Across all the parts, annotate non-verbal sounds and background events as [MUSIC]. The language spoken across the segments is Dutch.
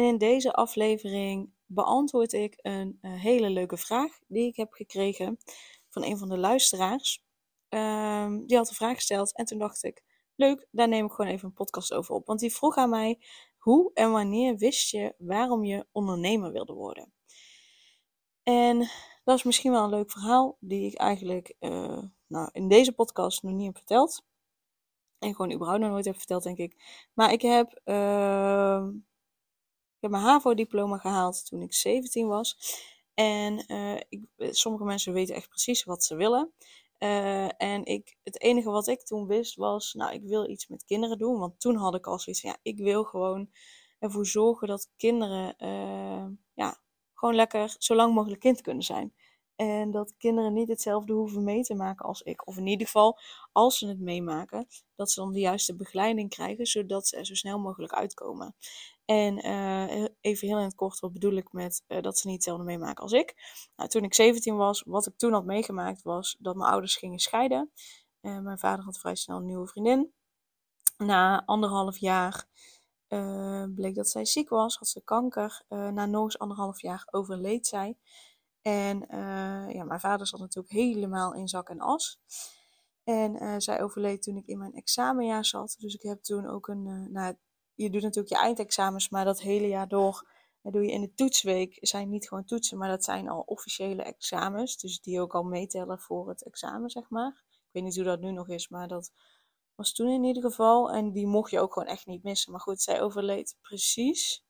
En in deze aflevering beantwoord ik een, eh, hele leuke vraag die ik heb gekregen van een van de luisteraars. Ehm, die had een vraag gesteld en toen dacht ik, leuk, daar neem ik gewoon even een podcast over op. Want die vroeg aan mij, hoe en wanneer wist je waarom je ondernemer wilde worden? En dat is misschien wel een leuk verhaal die ik eigenlijk uh, nou, in deze podcast nog niet heb verteld. En gewoon überhaupt nog nooit heb verteld, denk ik. Maar ik heb... Ik heb mijn HAVO-diploma gehaald toen ik 17 was. En uh, ik, sommige mensen weten echt precies wat ze willen. Uh, en ik, het enige wat ik toen wist was, nou, ik wil iets met kinderen doen. Want toen had ik al zoiets ja, ik wil gewoon ervoor zorgen dat kinderen, uh, ja, gewoon lekker zo lang mogelijk kind kunnen zijn. En dat kinderen niet hetzelfde hoeven mee te maken als ik. Of in ieder geval, als ze het meemaken, dat ze dan de juiste begeleiding krijgen, zodat ze er zo snel mogelijk uitkomen. En uh, even heel in het kort, wat bedoel ik met uh, dat ze niet hetzelfde meemaken als ik. Nou, toen ik 17 was, wat ik toen had meegemaakt, was dat mijn ouders gingen scheiden. Uh, mijn vader had vrij snel een nieuwe vriendin. Na anderhalf jaar bleek dat zij ziek was, had ze kanker. na nog eens anderhalf jaar overleed zij. En ja, mijn vader zat natuurlijk helemaal in zak en as. En zij overleed toen ik in mijn examenjaar zat. Dus ik heb toen ook een, nou, je doet natuurlijk je eindexamens, maar dat hele jaar door dat doe je in de toetsweek. zijn niet gewoon toetsen, maar dat zijn al officiële examens. Dus die ook al meetellen voor het examen, zeg maar. Ik weet niet hoe dat nu nog is, maar dat was toen in ieder geval. En die mocht je ook gewoon echt niet missen. Maar goed, zij overleed precies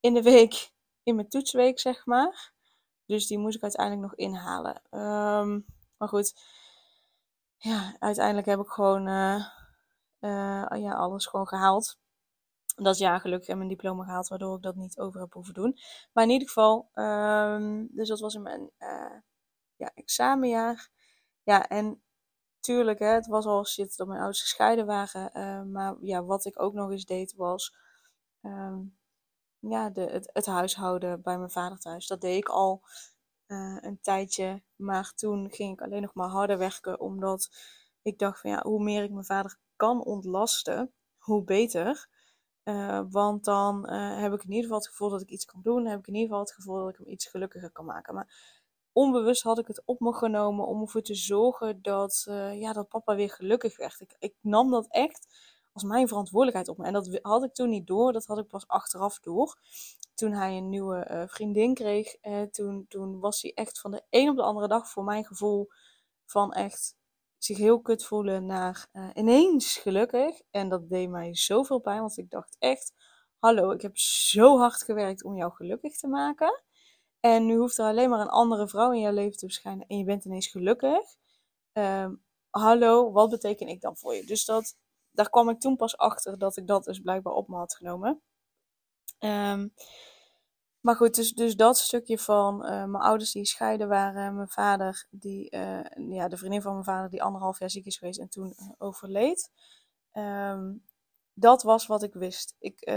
in de week, in mijn toetsweek, zeg maar. Dus die moest ik uiteindelijk nog inhalen. Um, maar goed, ja, uiteindelijk heb ik gewoon uh, uh, ja, alles gewoon gehaald dat jaar gelukkig heb mijn diploma gehaald, waardoor ik dat niet over heb hoeven doen. Maar in ieder geval, um, dus dat was in mijn uh, ja, examenjaar. Ja, en tuurlijk, hè, het was al shit dat mijn ouders gescheiden waren. Maar ja, wat ik ook nog eens deed was um, ja, de, het, huishouden bij mijn vader thuis. Dat deed ik al uh, een tijdje. Maar toen ging ik alleen nog maar harder werken, omdat ik dacht van ja, hoe meer ik mijn vader kan ontlasten, hoe beter. Uh, want dan uh, heb ik in ieder geval het gevoel dat ik iets kan doen. Heb ik in ieder geval het gevoel dat ik hem iets gelukkiger kan maken. Maar onbewust had ik het op me genomen om ervoor te zorgen dat, ja, dat papa weer gelukkig werd. Ik, ik, nam dat echt als mijn verantwoordelijkheid op me. En dat had ik toen niet door. Dat had ik pas achteraf door. Toen hij een nieuwe vriendin kreeg, toen, toen was hij echt van de een op de andere dag voor mijn gevoel van echt zich heel kut voelen naar uh, ineens gelukkig. En dat deed mij zoveel pijn, want ik dacht echt, hallo, ik heb zo hard gewerkt om jou gelukkig te maken. En nu hoeft er alleen maar een andere vrouw in jouw leven te verschijnen en je bent ineens gelukkig. Um, hallo, wat beteken ik dan voor je? Dus dat, daar kwam ik toen pas achter dat ik dat dus blijkbaar op me had genomen. Um, maar goed, dus, dus dat stukje van uh, mijn ouders die scheiden waren. Mijn vader, die, uh, ja, de vriendin van mijn vader, die anderhalf jaar ziek is geweest en toen uh, overleed. Um, dat was wat ik wist. Ik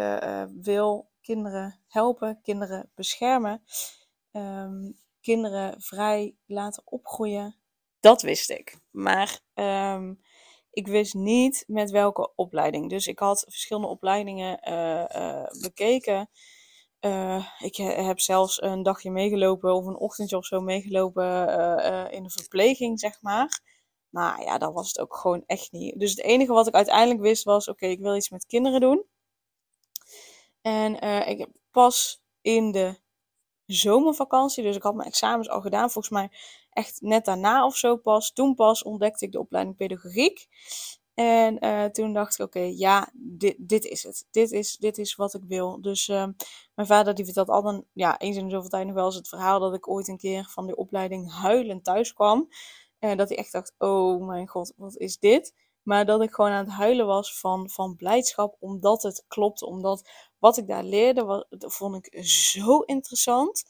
wil kinderen helpen, kinderen beschermen, um, kinderen vrij laten opgroeien. Dat wist ik. Maar um, ik wist niet met welke opleiding. Dus ik had verschillende opleidingen bekeken. Uh, ik heb zelfs een dagje meegelopen of een ochtendje of zo meegelopen in de verpleging, zeg maar. Maar ja, dat was het ook gewoon echt niet. Dus het enige wat ik uiteindelijk wist was: oké, ik wil iets met kinderen doen. En ik heb pas in de zomervakantie, dus ik had mijn examens al gedaan, volgens mij echt net daarna of zo pas. Toen pas ontdekte ik de opleiding pedagogiek. En uh, toen dacht ik, oké, ja, dit, dit is het. Dit is, dit is wat ik wil. Dus uh, mijn vader die vertelt altijd, ja, eens in zoveel tijd nog wel eens het verhaal dat ik ooit een keer van de opleiding huilend thuis kwam. En dat hij echt dacht, oh mijn god, wat is dit? Maar dat ik gewoon aan het huilen was van, van blijdschap, omdat het klopte. Omdat wat ik daar leerde, dat vond ik zo interessant.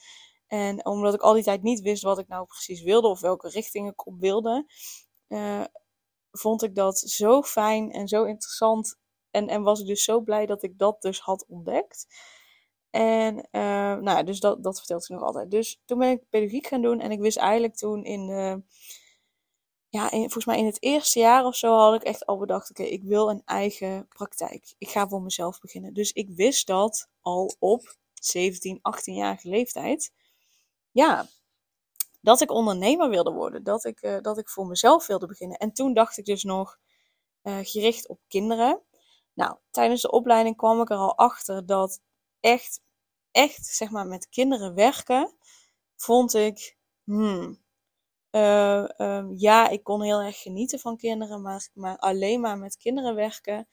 En omdat ik al die tijd niet wist wat ik nou precies wilde of welke richting ik op wilde, uh, vond ik dat zo fijn en zo interessant. En, en was ik dus zo blij dat ik dat dus had ontdekt. En uh, nou ja, dus dat, dat vertelt ze nog altijd. Dus toen ben ik pedagogiek gaan doen en ik wist eigenlijk toen in ja, volgens mij in het eerste jaar of zo had ik echt al bedacht: oké, ik wil een eigen praktijk. Ik ga voor mezelf beginnen. Dus ik wist dat al op 17, 18-jarige leeftijd. Ja, dat ik ondernemer wilde worden. Dat ik, uh, dat ik voor mezelf wilde beginnen. En toen dacht ik dus nog uh, gericht op kinderen. Nou, tijdens de opleiding kwam ik er al achter dat echt, echt, zeg maar, met kinderen werken, vond ik, hmm, uh, um, ja, ik kon heel erg genieten van kinderen, maar, maar alleen maar met kinderen werken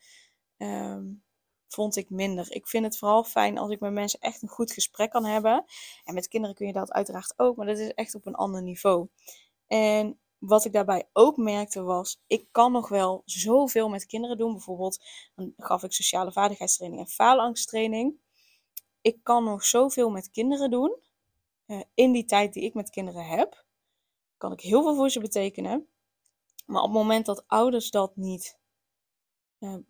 um, vond ik minder. Ik vind het vooral fijn als ik met mensen echt een goed gesprek kan hebben. En met kinderen kun je dat uiteraard ook, maar dat is echt op een ander niveau. En wat ik daarbij ook merkte was, ik kan nog wel zoveel met kinderen doen. Bijvoorbeeld, dan gaf ik sociale vaardigheidstraining en faalangsttraining. Ik kan nog zoveel met kinderen doen uh, in die tijd die ik met kinderen heb kan ik heel veel voor ze betekenen. Maar op het moment dat ouders dat niet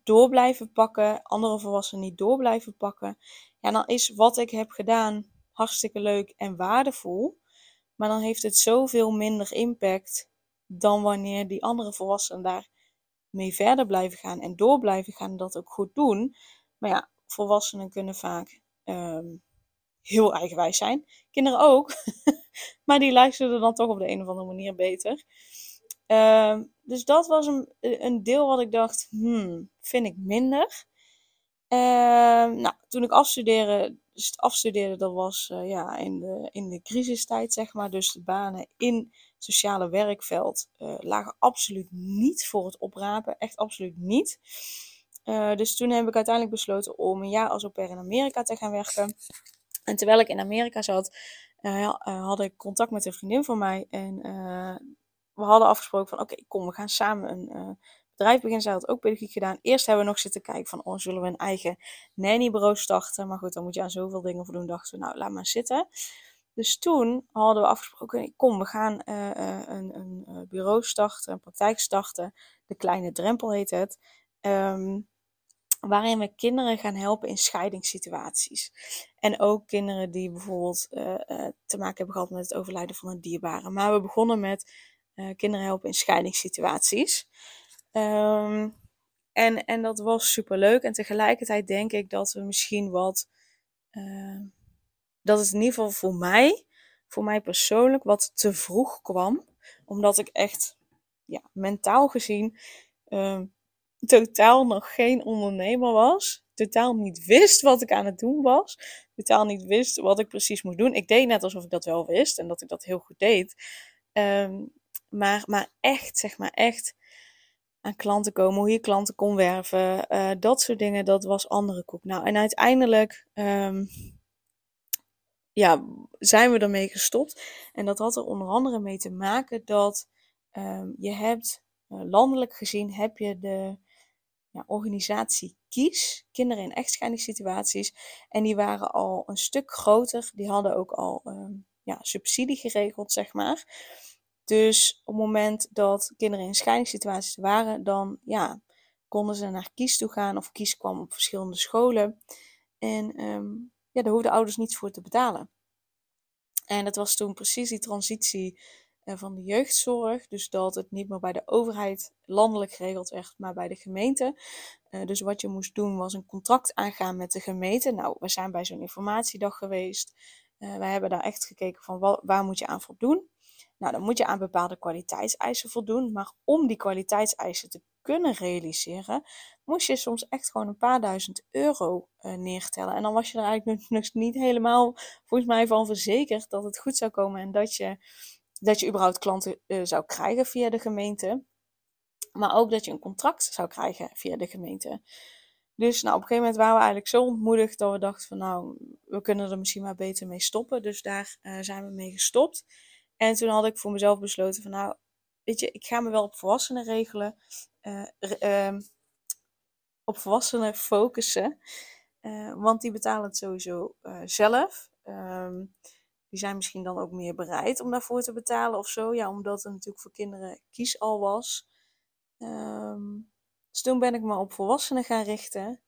door blijven pakken, andere volwassenen niet door blijven pakken, ja, dan is wat ik heb gedaan hartstikke leuk en waardevol. Maar dan heeft het zoveel minder impact dan wanneer die andere volwassenen daar mee verder blijven gaan en door blijven gaan en dat ook goed doen. Maar ja, volwassenen kunnen vaak um, heel eigenwijs zijn. Kinderen ook. [LAUGHS] maar die luisterden dan toch op de een of andere manier beter. Uh, dus dat was een, een deel wat ik dacht, hmm, vind ik minder. Uh, nou, toen ik afstudeerde, dus het afstuderen, dat was uh, ja, in, de, in de crisistijd, zeg maar. Dus de banen in sociale werkveld uh, lagen absoluut niet voor het oprapen. Echt absoluut niet. Uh, dus toen heb ik uiteindelijk besloten om een jaar als au pair in Amerika te gaan werken. En terwijl ik in Amerika zat, had ik contact met een vriendin van mij. En we hadden afgesproken van oké, kom, we gaan samen een uh, bedrijf beginnen. Zij had ook pedagogiek gedaan. Eerst hebben we nog zitten kijken van, oh, zullen we een eigen nannybureau starten? Maar goed, dan moet je aan zoveel dingen voor doen. Dachten we, nou, laat maar zitten. Dus toen hadden we afgesproken, kom, we gaan een, een, bureau starten, een praktijk starten. De Kleine Drempel heet het. Um, waarin we kinderen gaan helpen in scheidingssituaties. En ook kinderen die bijvoorbeeld te maken hebben gehad met het overlijden van een dierbare. Maar we begonnen met uh, kinderen helpen in scheidingssituaties. Um, en, en dat was super leuk. En tegelijkertijd denk ik dat we misschien wat. dat het in ieder geval voor mij, voor mij persoonlijk, wat te vroeg kwam. Omdat ik echt ja, mentaal gezien um, totaal nog geen ondernemer was. Totaal niet wist wat ik aan het doen was. Totaal niet wist wat ik precies moest doen. Ik deed net alsof ik dat wel wist en dat ik dat heel goed deed. Maar, maar echt, zeg maar echt aan klanten komen, hoe je klanten kon werven, uh, dat soort dingen, dat was andere koek. Nou, en uiteindelijk um, ja, zijn we ermee gestopt. En dat had er onder andere mee te maken dat um, je hebt, uh, landelijk gezien, heb je de ja, organisatie Kies, kinderen in echtscheidingssituaties. En die waren al een stuk groter. Die hadden ook al um, ja, subsidie geregeld, zeg maar. Dus op het moment dat kinderen in scheidingssituaties waren, dan ja, konden ze naar Kies toe gaan. Of Kies kwam op verschillende scholen. En um, ja, daar hoefden ouders niets voor te betalen. En dat was toen precies die transitie eh, van de jeugdzorg. Dus dat het niet meer bij de overheid landelijk geregeld werd, maar bij de gemeente. Uh, dus wat je moest doen was een contract aangaan met de gemeente. Nou, we zijn bij zo'n informatiedag geweest. Uh, wij hebben daar echt gekeken van waar moet je aan voldoen. Nou, dan moet je aan bepaalde kwaliteitseisen voldoen. Maar om die kwaliteitseisen te kunnen realiseren, moest je soms echt gewoon een paar duizend euro uh, neertellen. En dan was je er eigenlijk nog niet helemaal, volgens mij, van verzekerd dat het goed zou komen en dat je dat je überhaupt klanten uh, zou krijgen via de gemeente. Maar ook dat je een contract zou krijgen via de gemeente. Dus nou, op een gegeven moment waren we eigenlijk zo ontmoedigd dat we dachten van nou, we kunnen er misschien maar beter mee stoppen. Dus daar uh, zijn we mee gestopt. En toen had ik voor mezelf besloten van nou, weet je, ik ga me wel op volwassenen regelen. Uh, op volwassenen focussen. Uh, want die betalen het sowieso uh, zelf. Um, die zijn misschien dan ook meer bereid om daarvoor te betalen of zo. Ja, omdat het natuurlijk voor kinderen kies al was. Um, dus toen ben ik me op volwassenen gaan richten.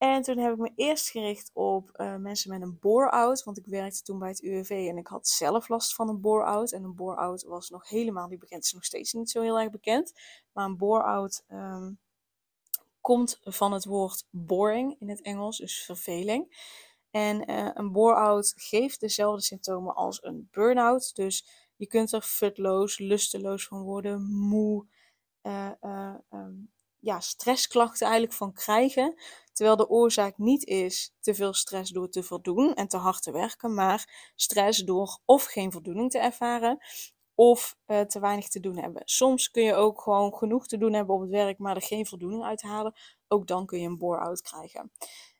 En toen heb ik me eerst gericht op uh, mensen met een bore-out. Want ik werkte toen bij het UWV en ik had zelf last van een bore-out. En een bore-out was nog helemaal niet bekend. Is nog steeds niet zo heel erg bekend. Maar een bore-out um, komt van het woord boring in het Engels, dus verveling. En uh, een bore-out geeft dezelfde symptomen als een burn-out. Dus je kunt er futloos, lusteloos van worden, moe, uh, um, ja, stressklachten eigenlijk van krijgen. Terwijl de oorzaak niet is te veel stress door te voldoen en te hard te werken, maar stress door of geen voldoening te ervaren of uh, te weinig te doen hebben. Soms kun je ook gewoon genoeg te doen hebben op het werk, maar er geen voldoening uit halen. Ook dan kun je een bore-out krijgen.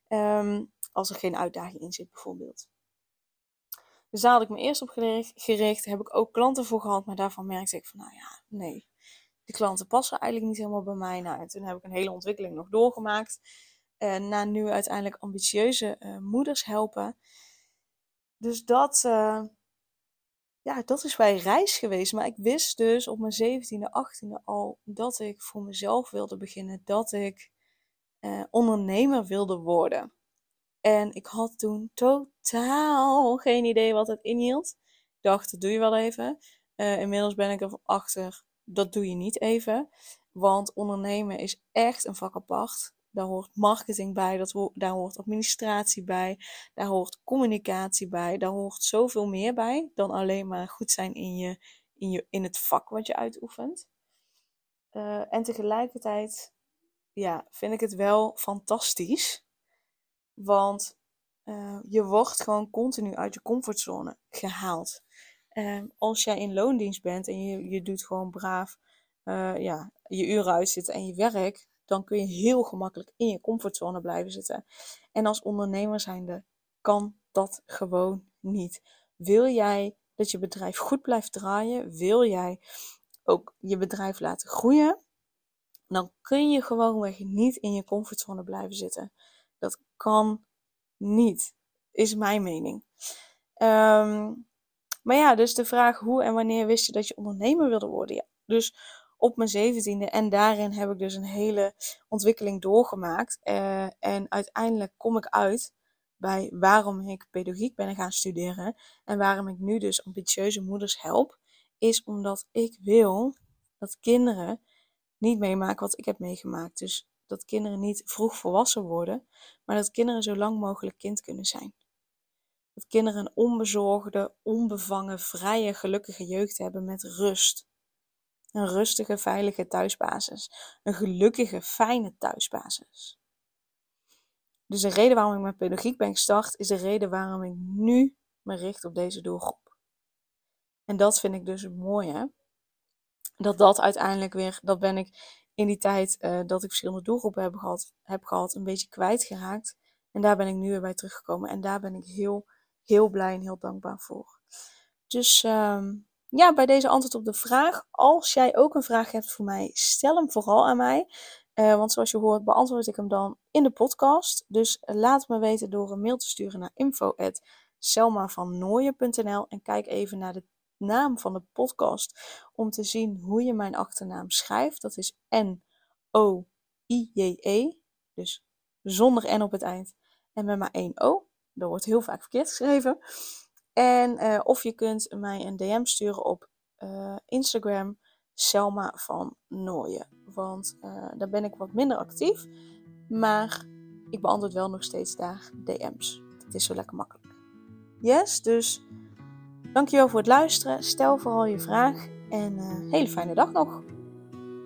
Um, als er geen uitdaging in zit, bijvoorbeeld. Dus daar had ik me eerst op gericht. Heb ik ook klanten voor gehad, maar daarvan merkte ik van, nou ja, nee. Die klanten passen eigenlijk niet helemaal bij mij. Nou, en toen heb ik een hele ontwikkeling nog doorgemaakt. Uh, na nu uiteindelijk ambitieuze uh, moeders helpen. Dus dat, uh, ja, dat is bij reis geweest. Maar ik wist dus op mijn 17e, 18e al dat ik voor mezelf wilde beginnen. Dat ik uh, ondernemer wilde worden. En ik had toen totaal geen idee wat het inhield. Ik dacht, dat doe je wel even. Inmiddels ben ik er achter, dat doe je niet even. Want ondernemen is echt een vak apart. Daar hoort marketing bij, dat daar hoort administratie bij, daar hoort communicatie bij, daar hoort zoveel meer bij dan alleen maar goed zijn in, je, in, je, in het vak wat je uitoefent. Uh, en tegelijkertijd ja, vind ik het wel fantastisch. Want uh, je wordt gewoon continu uit je comfortzone gehaald. Uh, als jij in loondienst bent en je, je doet gewoon braaf uh, ja, je uren uitzitten en je werk, dan kun je heel gemakkelijk in je comfortzone blijven zitten. En als ondernemer zijnde kan dat gewoon niet. Wil jij dat je bedrijf goed blijft draaien? Wil jij ook je bedrijf laten groeien? Dan kun je gewoonweg niet in je comfortzone blijven zitten. Dat kan niet, is mijn mening. Um, maar ja, dus de vraag hoe en wanneer wist je dat je ondernemer wilde worden? Ja, dus op mijn zeventiende. En daarin heb ik dus een hele ontwikkeling doorgemaakt. Uh, en uiteindelijk kom ik uit bij waarom ik pedagogiek ben gaan studeren. En waarom ik nu dus ambitieuze moeders help. Is omdat ik wil dat kinderen niet meemaken wat ik heb meegemaakt. Dus dat kinderen niet vroeg volwassen worden, maar dat kinderen zo lang mogelijk kind kunnen zijn. Dat kinderen een onbezorgde, onbevangen, vrije, gelukkige jeugd hebben met rust. Een rustige, veilige thuisbasis. Een gelukkige, fijne thuisbasis. Dus de reden waarom ik met pedagogiek ben gestart, is de reden waarom ik nu me richt op deze doelgroep. En dat vind ik dus het mooie. Dat dat uiteindelijk weer, dat ben ik in die tijd uh, dat ik verschillende doelgroepen heb gehad, heb gehad, een beetje kwijtgeraakt. En daar ben ik nu weer bij teruggekomen. En daar ben ik heel, heel blij en heel dankbaar voor. Dus um, ja, bij deze antwoord op de vraag. Als jij ook een vraag hebt voor mij, stel hem vooral aan mij. Uh, want zoals je hoort, beantwoord ik hem dan in de podcast. Dus laat me weten door een mail te sturen naar info.selmavannooien.nl en kijk even naar de naam van de podcast om te zien hoe je mijn achternaam schrijft. Dat is N-O-I-J-E. Dus zonder N op het eind. En met maar één O. Dat wordt heel vaak verkeerd geschreven. En uh, of je kunt mij een DM sturen op uh, Instagram, Selma van Nooien. Want uh, daar ben ik wat minder actief. Maar ik beantwoord wel nog steeds daar DM's. Het is zo lekker makkelijk. Yes, dus Dankjewel voor het luisteren. Stel vooral je vraag en uh, hele fijne dag nog.